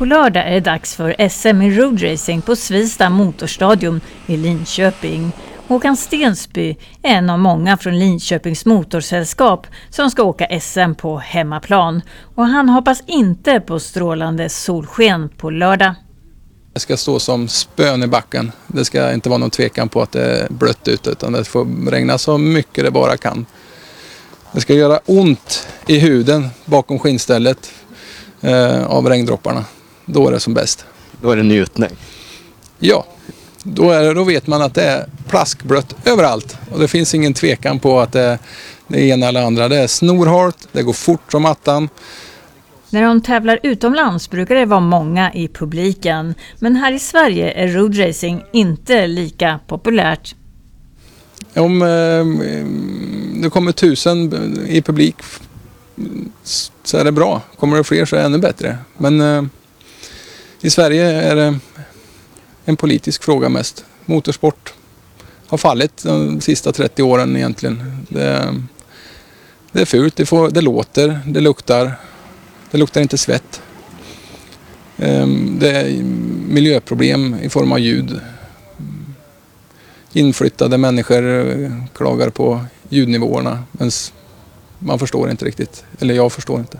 På lördag är det dags för SM i roadracing på Svista Motorstadion i Linköping. Håkan Stensby är en av många från Linköpings motorsällskap som ska åka SM på hemmaplan. Och han hoppas inte på strålande solsken på lördag. Det ska stå som spön i backen. Det ska inte vara någon tvekan på att det är blött ute utan det får regna så mycket det bara kan. Det ska göra ont i huden bakom skinnstället eh, av regndropparna. Då är det som bäst. Då är det njutning. Ja, då, är det, då vet man att det är plaskblött överallt. Och det finns ingen tvekan på att det är det ena eller andra. Det är snorhalt, det går fort som attan. När de tävlar utomlands brukar det vara många i publiken. Men här i Sverige är roadracing inte lika populärt. Om eh, det kommer tusen i publik så är det bra. Kommer det fler så är det ännu bättre. Men eh, i Sverige är det en politisk fråga mest. Motorsport har fallit de sista 30 åren egentligen. Det, det är fult, det, får, det låter, det luktar. Det luktar inte svett. Ehm, det är miljöproblem i form av ljud. Inflyttade människor eh, klagar på ljudnivåerna men man förstår inte riktigt. Eller jag förstår inte.